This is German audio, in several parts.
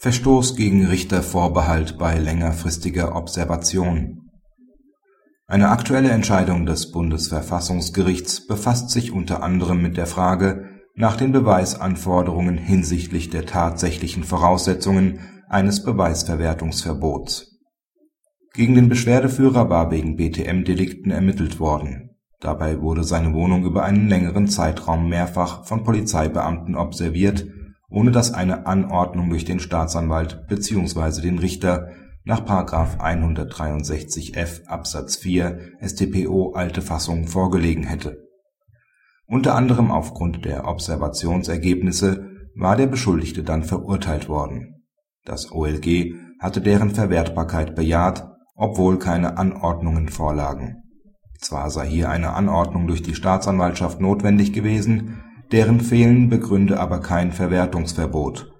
Verstoß gegen Richtervorbehalt bei längerfristiger Observation Eine aktuelle Entscheidung des Bundesverfassungsgerichts befasst sich unter anderem mit der Frage nach den Beweisanforderungen hinsichtlich der tatsächlichen Voraussetzungen eines Beweisverwertungsverbots. Gegen den Beschwerdeführer war wegen BTM-Delikten ermittelt worden. Dabei wurde seine Wohnung über einen längeren Zeitraum mehrfach von Polizeibeamten observiert ohne dass eine Anordnung durch den Staatsanwalt bzw. den Richter nach § 163f Absatz 4 StPO alte Fassung vorgelegen hätte. Unter anderem aufgrund der Observationsergebnisse war der Beschuldigte dann verurteilt worden. Das OLG hatte deren Verwertbarkeit bejaht, obwohl keine Anordnungen vorlagen. Zwar sei hier eine Anordnung durch die Staatsanwaltschaft notwendig gewesen deren Fehlen begründe aber kein Verwertungsverbot.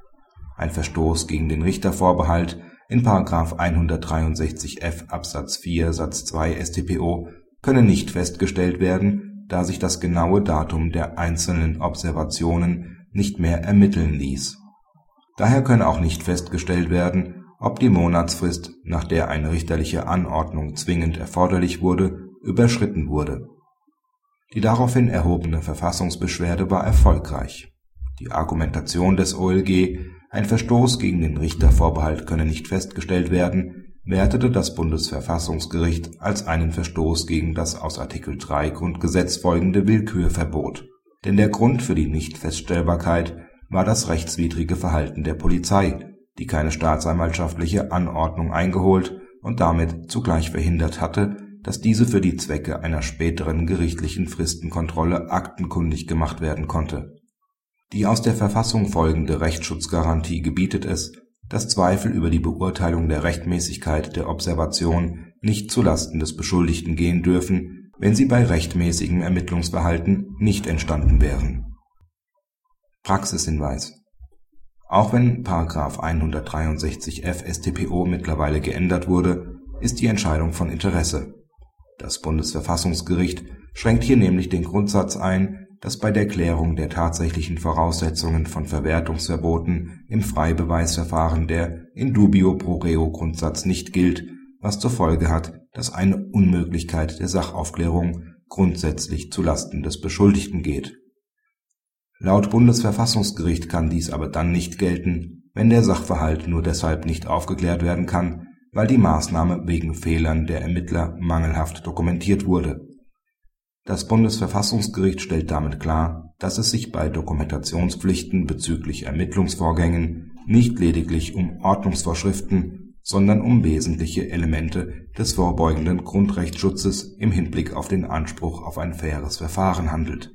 Ein Verstoß gegen den Richtervorbehalt in § 163f Absatz 4 Satz 2 StPO könne nicht festgestellt werden, da sich das genaue Datum der einzelnen Observationen nicht mehr ermitteln ließ. Daher könne auch nicht festgestellt werden, ob die Monatsfrist, nach der eine richterliche Anordnung zwingend erforderlich wurde, überschritten wurde die daraufhin erhobene Verfassungsbeschwerde war erfolgreich. Die Argumentation des OLG, ein Verstoß gegen den Richtervorbehalt könne nicht festgestellt werden, wertete das Bundesverfassungsgericht als einen Verstoß gegen das aus Artikel 3 Grundgesetz folgende Willkürverbot. Denn der Grund für die Nichtfeststellbarkeit war das rechtswidrige Verhalten der Polizei, die keine staatsanwaltschaftliche Anordnung eingeholt und damit zugleich verhindert hatte dass diese für die Zwecke einer späteren gerichtlichen Fristenkontrolle aktenkundig gemacht werden konnte. Die aus der Verfassung folgende Rechtsschutzgarantie gebietet es, dass Zweifel über die Beurteilung der Rechtmäßigkeit der Observation nicht zulasten des Beschuldigten gehen dürfen, wenn sie bei rechtmäßigem Ermittlungsverhalten nicht entstanden wären. Praxishinweis Auch wenn § 163f StPO mittlerweile geändert wurde, ist die Entscheidung von Interesse das Bundesverfassungsgericht schränkt hier nämlich den Grundsatz ein, dass bei der Klärung der tatsächlichen Voraussetzungen von Verwertungsverboten im Freibeweisverfahren der in dubio pro reo Grundsatz nicht gilt, was zur Folge hat, dass eine Unmöglichkeit der Sachaufklärung grundsätzlich zulasten des Beschuldigten geht. Laut Bundesverfassungsgericht kann dies aber dann nicht gelten, wenn der Sachverhalt nur deshalb nicht aufgeklärt werden kann weil die Maßnahme wegen Fehlern der Ermittler mangelhaft dokumentiert wurde. Das Bundesverfassungsgericht stellt damit klar, dass es sich bei Dokumentationspflichten bezüglich Ermittlungsvorgängen nicht lediglich um Ordnungsvorschriften, sondern um wesentliche Elemente des vorbeugenden Grundrechtsschutzes im Hinblick auf den Anspruch auf ein faires Verfahren handelt